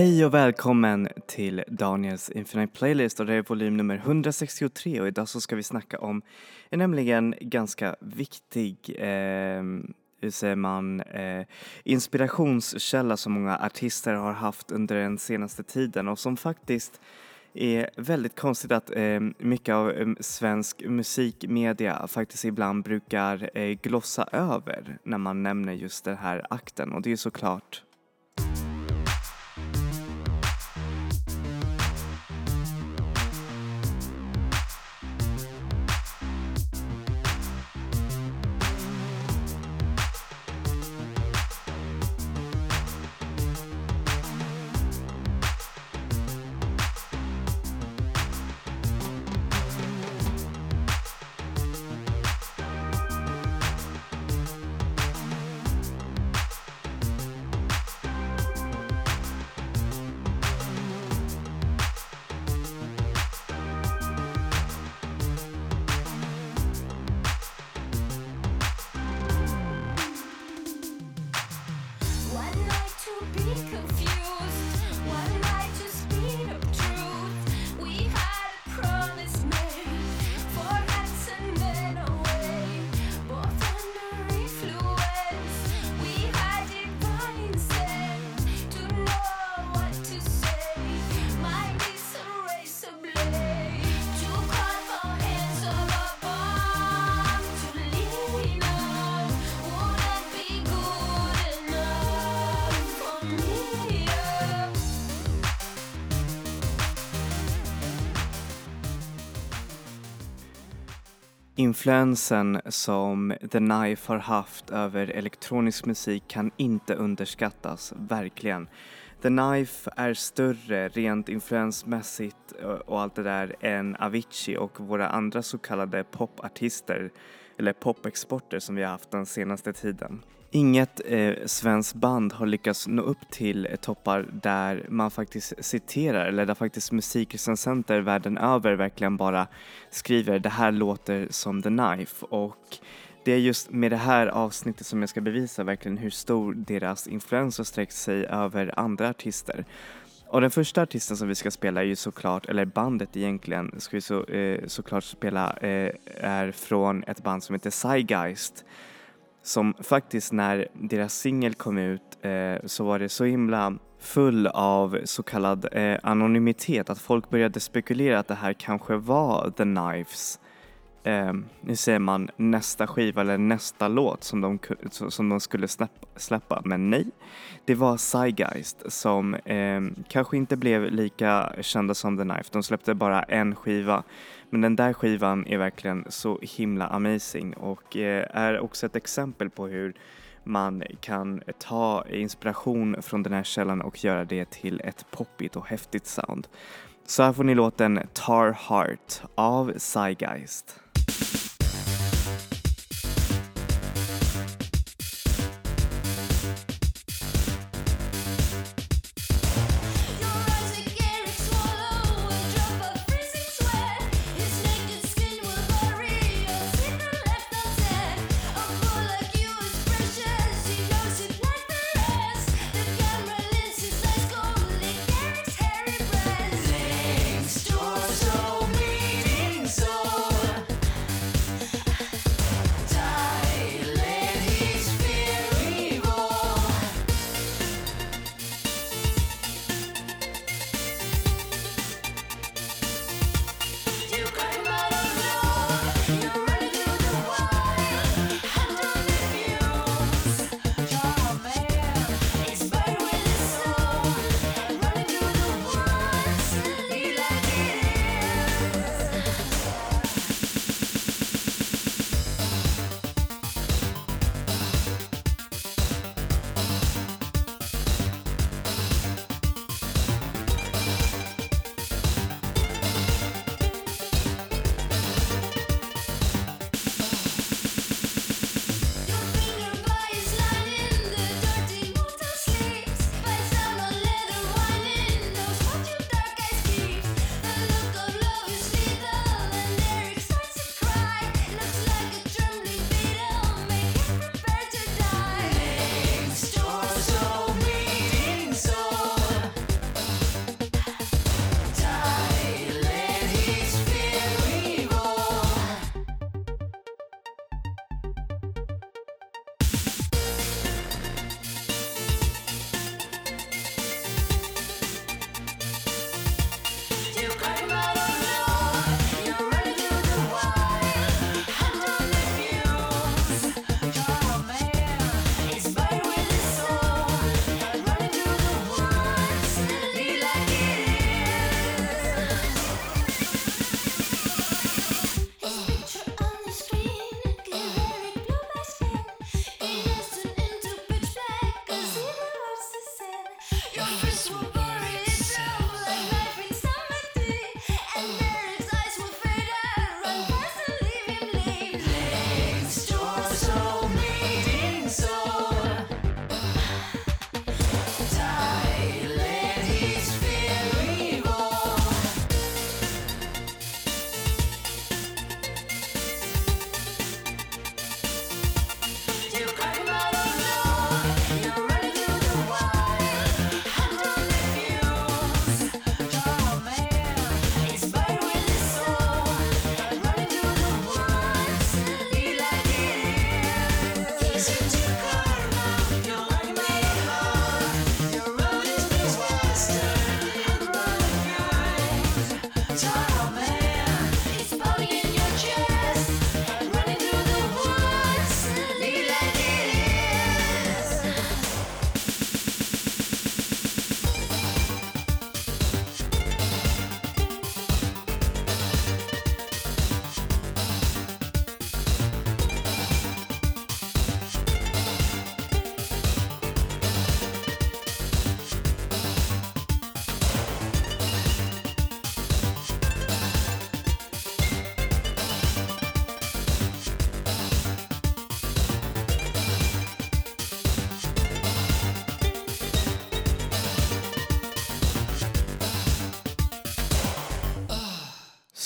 Hej och välkommen till Daniels Infinite Playlist. Och det är volym nummer 163 och idag så ska vi snacka om en nämligen ganska viktig, eh, hur säger man, eh, inspirationskälla som många artister har haft under den senaste tiden och som faktiskt är väldigt konstigt att eh, mycket av eh, svensk musikmedia faktiskt ibland brukar eh, glossa över när man nämner just den här akten. Och det är såklart Influensen som The Knife har haft över elektronisk musik kan inte underskattas, verkligen. The Knife är större rent influensmässigt och allt det där än Avicii och våra andra så kallade popartister eller popexporter som vi har haft den senaste tiden. Inget eh, svenskt band har lyckats nå upp till eh, toppar där man faktiskt citerar eller där faktiskt musikrecensenter världen över verkligen bara skriver det här låter som The Knife och det är just med det här avsnittet som jag ska bevisa verkligen hur stor deras influens har sträckt sig över andra artister. Och den första artisten som vi ska spela är ju såklart, eller bandet egentligen, ska vi så, eh, såklart spela, eh, är från ett band som heter Zeitgeist som faktiskt när deras singel kom ut eh, så var det så himla full av så kallad eh, anonymitet att folk började spekulera att det här kanske var The Knives eh, nu säger man nästa skiva eller nästa låt som de, som de skulle släppa, släppa. Men nej, det var Zeitgeist som eh, kanske inte blev lika kända som The Knife. De släppte bara en skiva. Men den där skivan är verkligen så himla amazing och eh, är också ett exempel på hur man kan ta inspiration från den här källan och göra det till ett poppigt och häftigt sound. Så här får ni låten Tar Heart av Zeitgeist.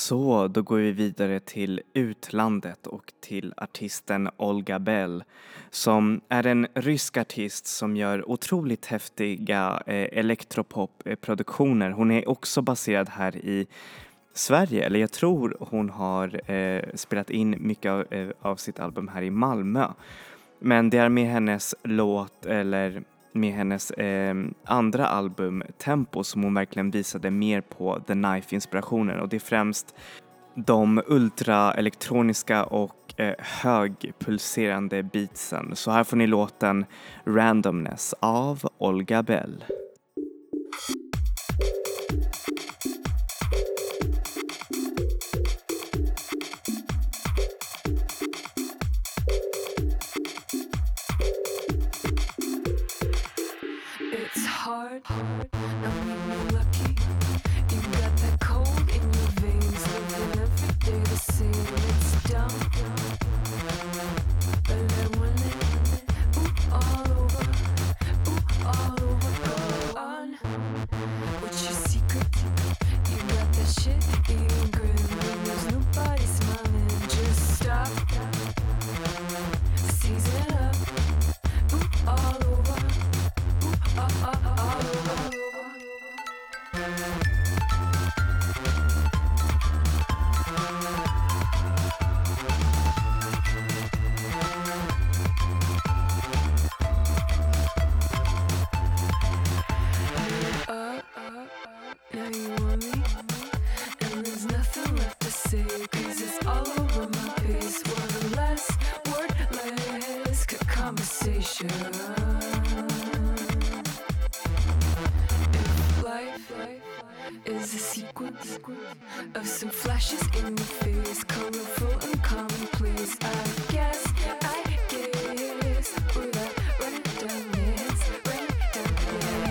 Så, då går vi vidare till utlandet och till artisten Olga Bell som är en rysk artist som gör otroligt häftiga eh, elektropopproduktioner. Hon är också baserad här i Sverige, eller jag tror hon har eh, spelat in mycket av, eh, av sitt album här i Malmö. Men det är med hennes låt, eller med hennes eh, andra album Tempo som hon verkligen visade mer på The Knife-inspirationen och det är främst de ultraelektroniska och eh, högpulserande beatsen. Så här får ni låten Randomness av Olga Bell. Hard. I is a sequence of some flashes in your face, colorful and commonplace, I guess, I guess, we're that randomness, randomness.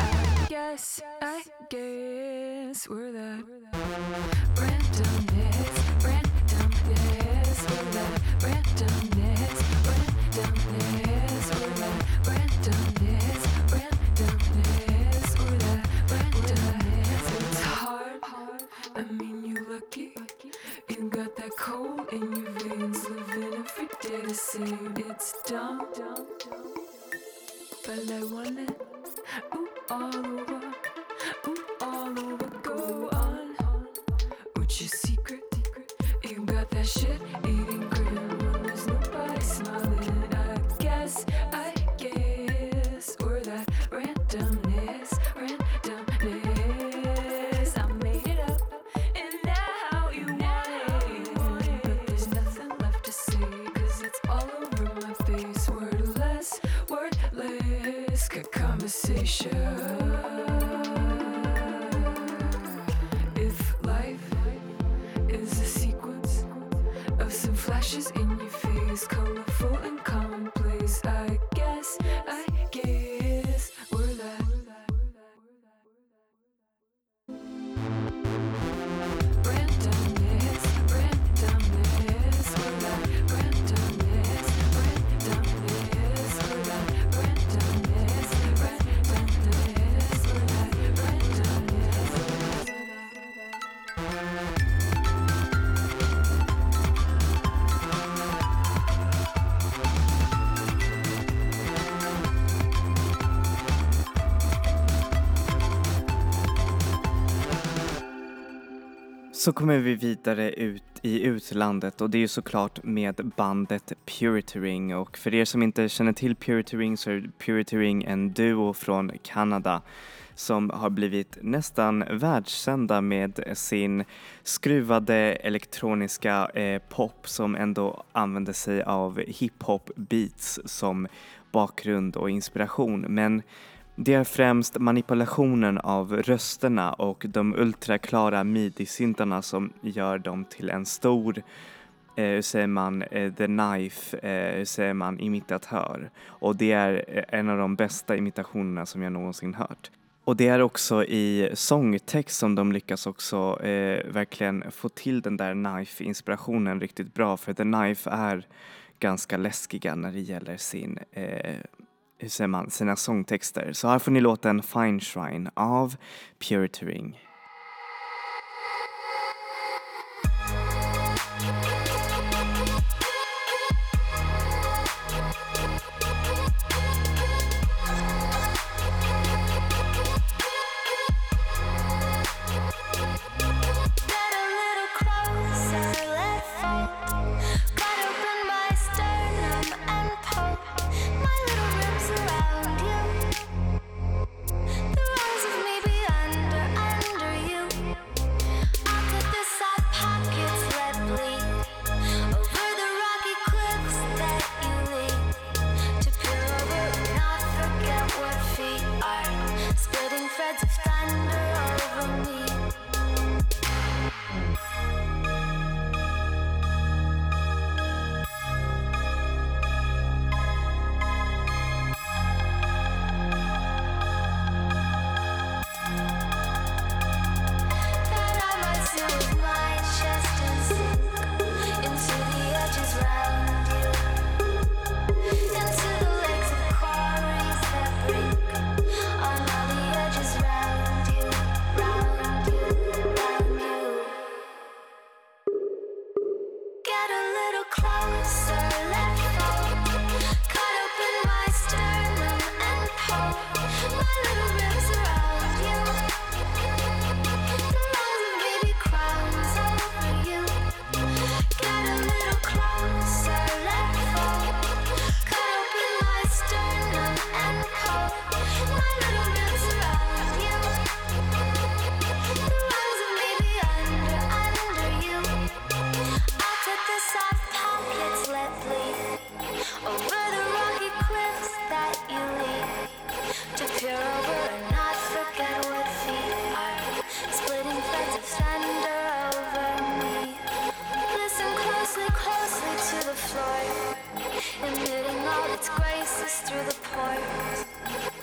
I guess, I guess. We're that It's dumb, but I want it. Ooh, all over, ooh, all over. Go on. What's your secret? You got that shit Så kommer vi vidare ut i utlandet och det är ju såklart med bandet Purity Ring. Och för er som inte känner till Purity Ring så är Purity Ring en duo från Kanada som har blivit nästan världskända med sin skruvade elektroniska eh, pop som ändå använder sig av hiphop beats som bakgrund och inspiration. Men det är främst manipulationen av rösterna och de ultraklara midi-syntarna som gör dem till en stor, eh, hur säger man, eh, the knife, eh, hur säger man, imitatör. Och det är eh, en av de bästa imitationerna som jag någonsin hört. Och det är också i sångtext som de lyckas också eh, verkligen få till den där knife-inspirationen riktigt bra för the knife är ganska läskiga när det gäller sin eh, hur säger man, sina sångtexter. Så här får ni låten Fine Shrine av Puritering. Its graces through the pores.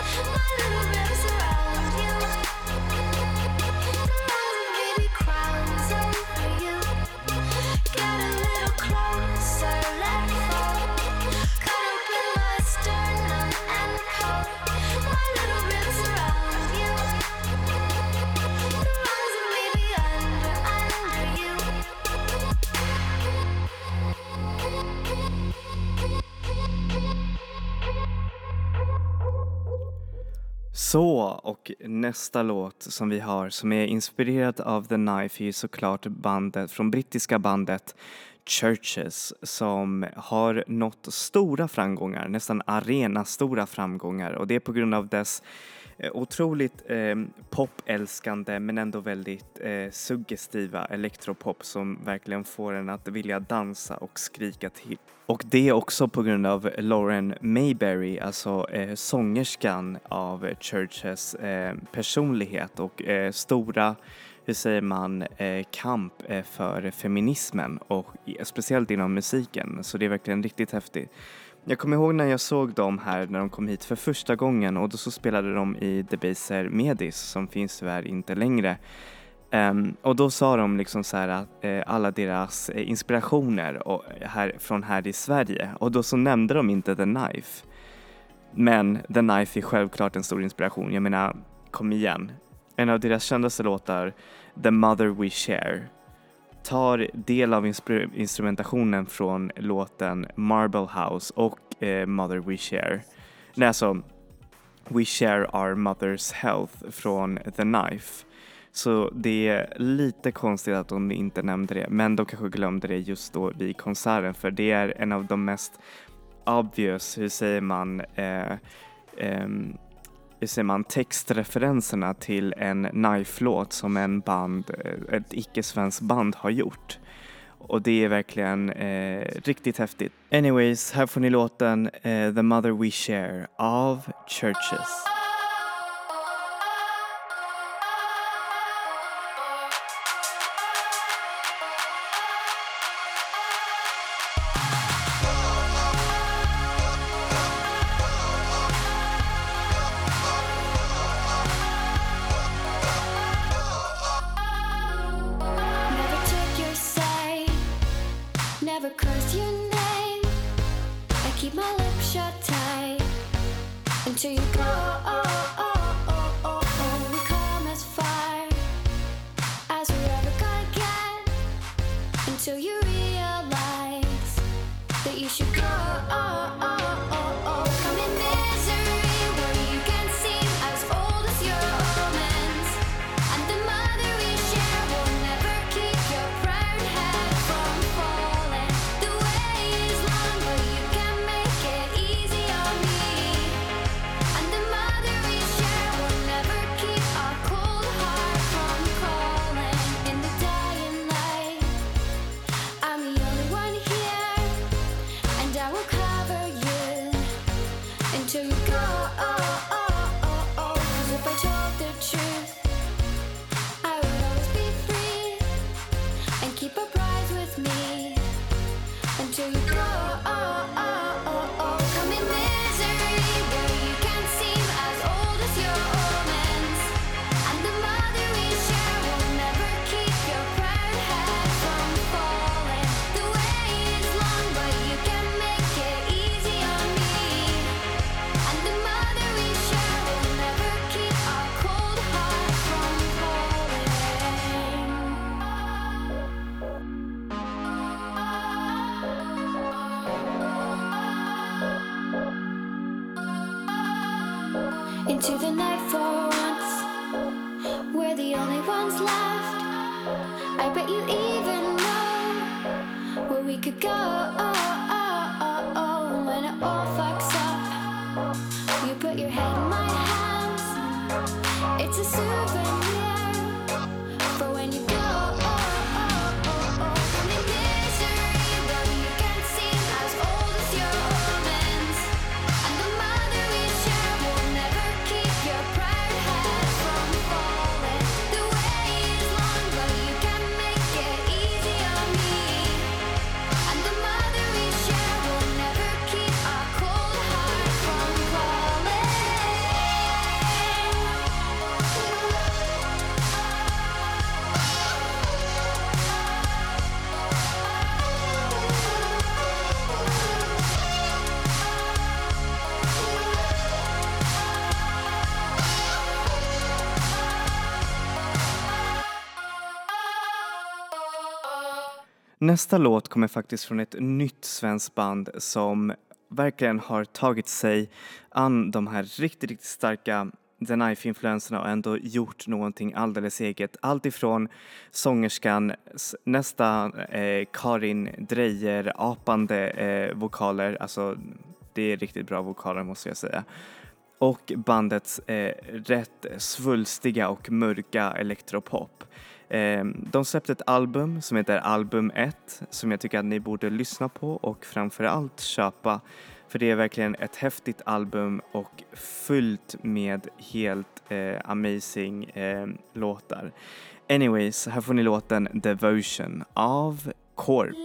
My little ribs Så, och nästa låt som vi har som är inspirerad av The Knife är ju såklart bandet från brittiska bandet Churches som har nått stora framgångar, nästan arenastora framgångar. Och det är på grund av dess Eh, otroligt eh, popälskande men ändå väldigt eh, suggestiva elektropop som verkligen får en att vilja dansa och skrika till. Och det är också på grund av Lauren Mayberry, alltså eh, sångerskan av Churches eh, personlighet och eh, stora hur säger man, eh, kamp eh, för feminismen och speciellt inom musiken. Så det är verkligen riktigt häftigt. Jag kommer ihåg när jag såg dem här när de kom hit för första gången och då så spelade de i Debaser Medis som finns tyvärr inte längre. Um, och då sa de liksom så här att eh, alla deras eh, inspirationer och eh, här, från här i Sverige och då så nämnde de inte The Knife. Men The Knife är självklart en stor inspiration. Jag menar, kom igen. En av deras kändaste låtar, The Mother We Share, tar del av instrumentationen från låten Marble House och eh, Mother We Share. Nej, alltså We Share Our Mother's Health från The Knife. Så det är lite konstigt att de inte nämnde det, men de kanske glömde det just då vid konserten för det är en av de mest obvious, hur säger man, eh, eh, hur man, textreferenserna till en Knife-låt som en band, eh, ett icke-svenskt band har gjort. Och det är verkligen eh, riktigt häftigt. Anyways, här får ni låten eh, The Mother We Share av Churches. to you. to go. Ones left. I bet you even know where we could go. When it all fucks up, you put your head in my hands. It's a souvenir Nästa låt kommer faktiskt från ett nytt svenskt band som verkligen har tagit sig an de här riktigt, riktigt starka The Knife-influenserna och ändå gjort någonting alldeles eget. Allt ifrån sångerskan nästa eh, Karin Drejer apande eh, vokaler, alltså det är riktigt bra vokaler måste jag säga. Och bandets eh, rätt svulstiga och mörka elektropop. Ehm, de släppte ett album som heter Album 1 som jag tycker att ni borde lyssna på och framförallt köpa för det är verkligen ett häftigt album och fullt med helt eh, amazing eh, låtar. Anyways, här får ni låten Devotion av Corp.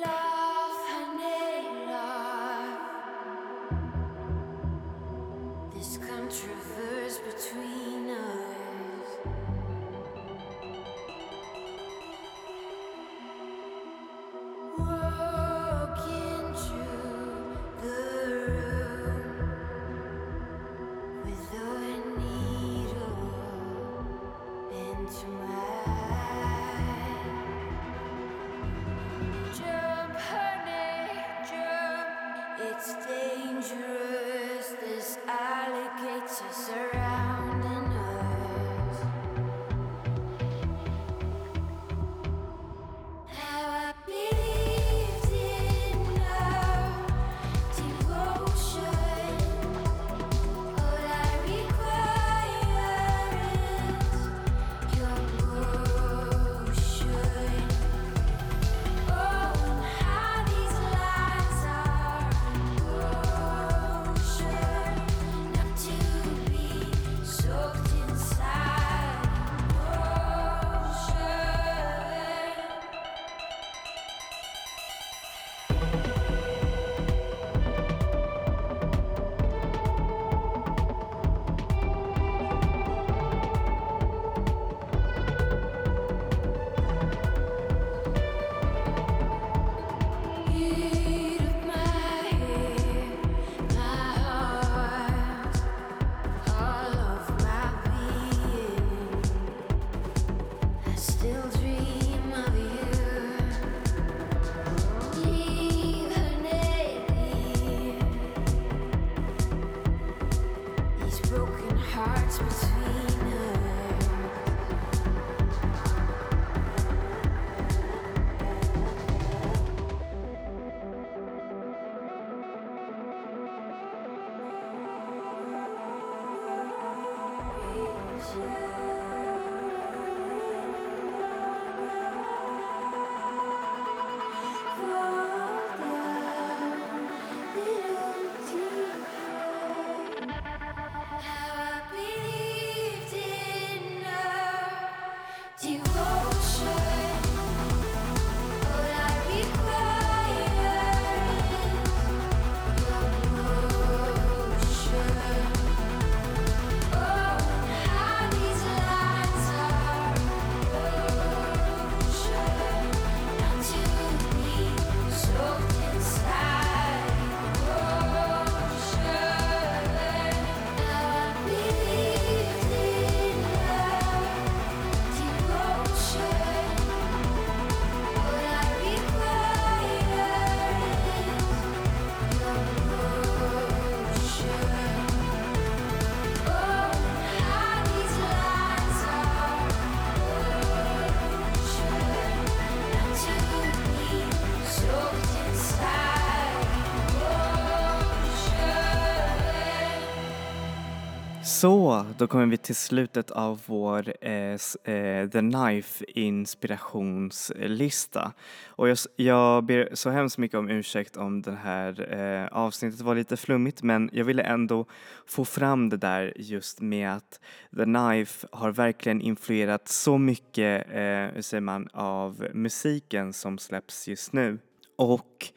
Så, då kommer vi till slutet av vår eh, eh The Knife inspirationslista. Och jag, jag ber så hemskt mycket om ursäkt om det här eh, avsnittet var lite flummigt men jag ville ändå få fram det där just med att The Knife har verkligen influerat så mycket, eh, hur säger man, av musiken som släpps just nu. Och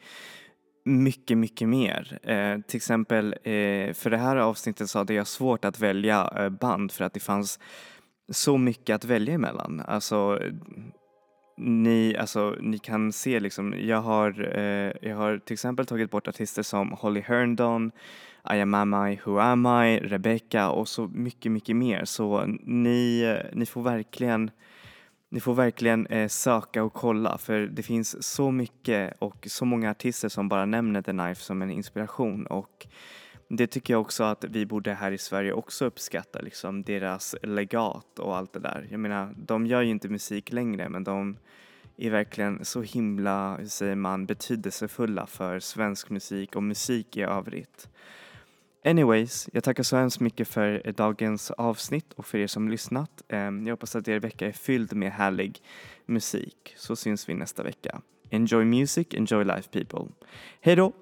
mycket, mycket mer. Eh, till exempel eh, för det här avsnittet så hade jag svårt att välja eh, band för att det fanns så mycket att välja emellan. Alltså, ni, alltså, ni kan se liksom, jag har, eh, jag har till exempel tagit bort artister som Holly Herndon, I am am I, Who am I, Rebecca och så mycket, mycket mer. Så ni, eh, ni får verkligen ni får verkligen eh, söka och kolla för det finns så mycket och så många artister som bara nämner The Knife som en inspiration och det tycker jag också att vi borde här i Sverige också uppskatta, liksom deras legat och allt det där. Jag menar, de gör ju inte musik längre men de är verkligen så himla, hur säger man, betydelsefulla för svensk musik och musik i övrigt. Anyways, jag tackar så hemskt mycket för dagens avsnitt och för er som lyssnat. Ehm, jag hoppas att er vecka är fylld med härlig musik. Så syns vi nästa vecka. Enjoy music, enjoy life people. Hej då!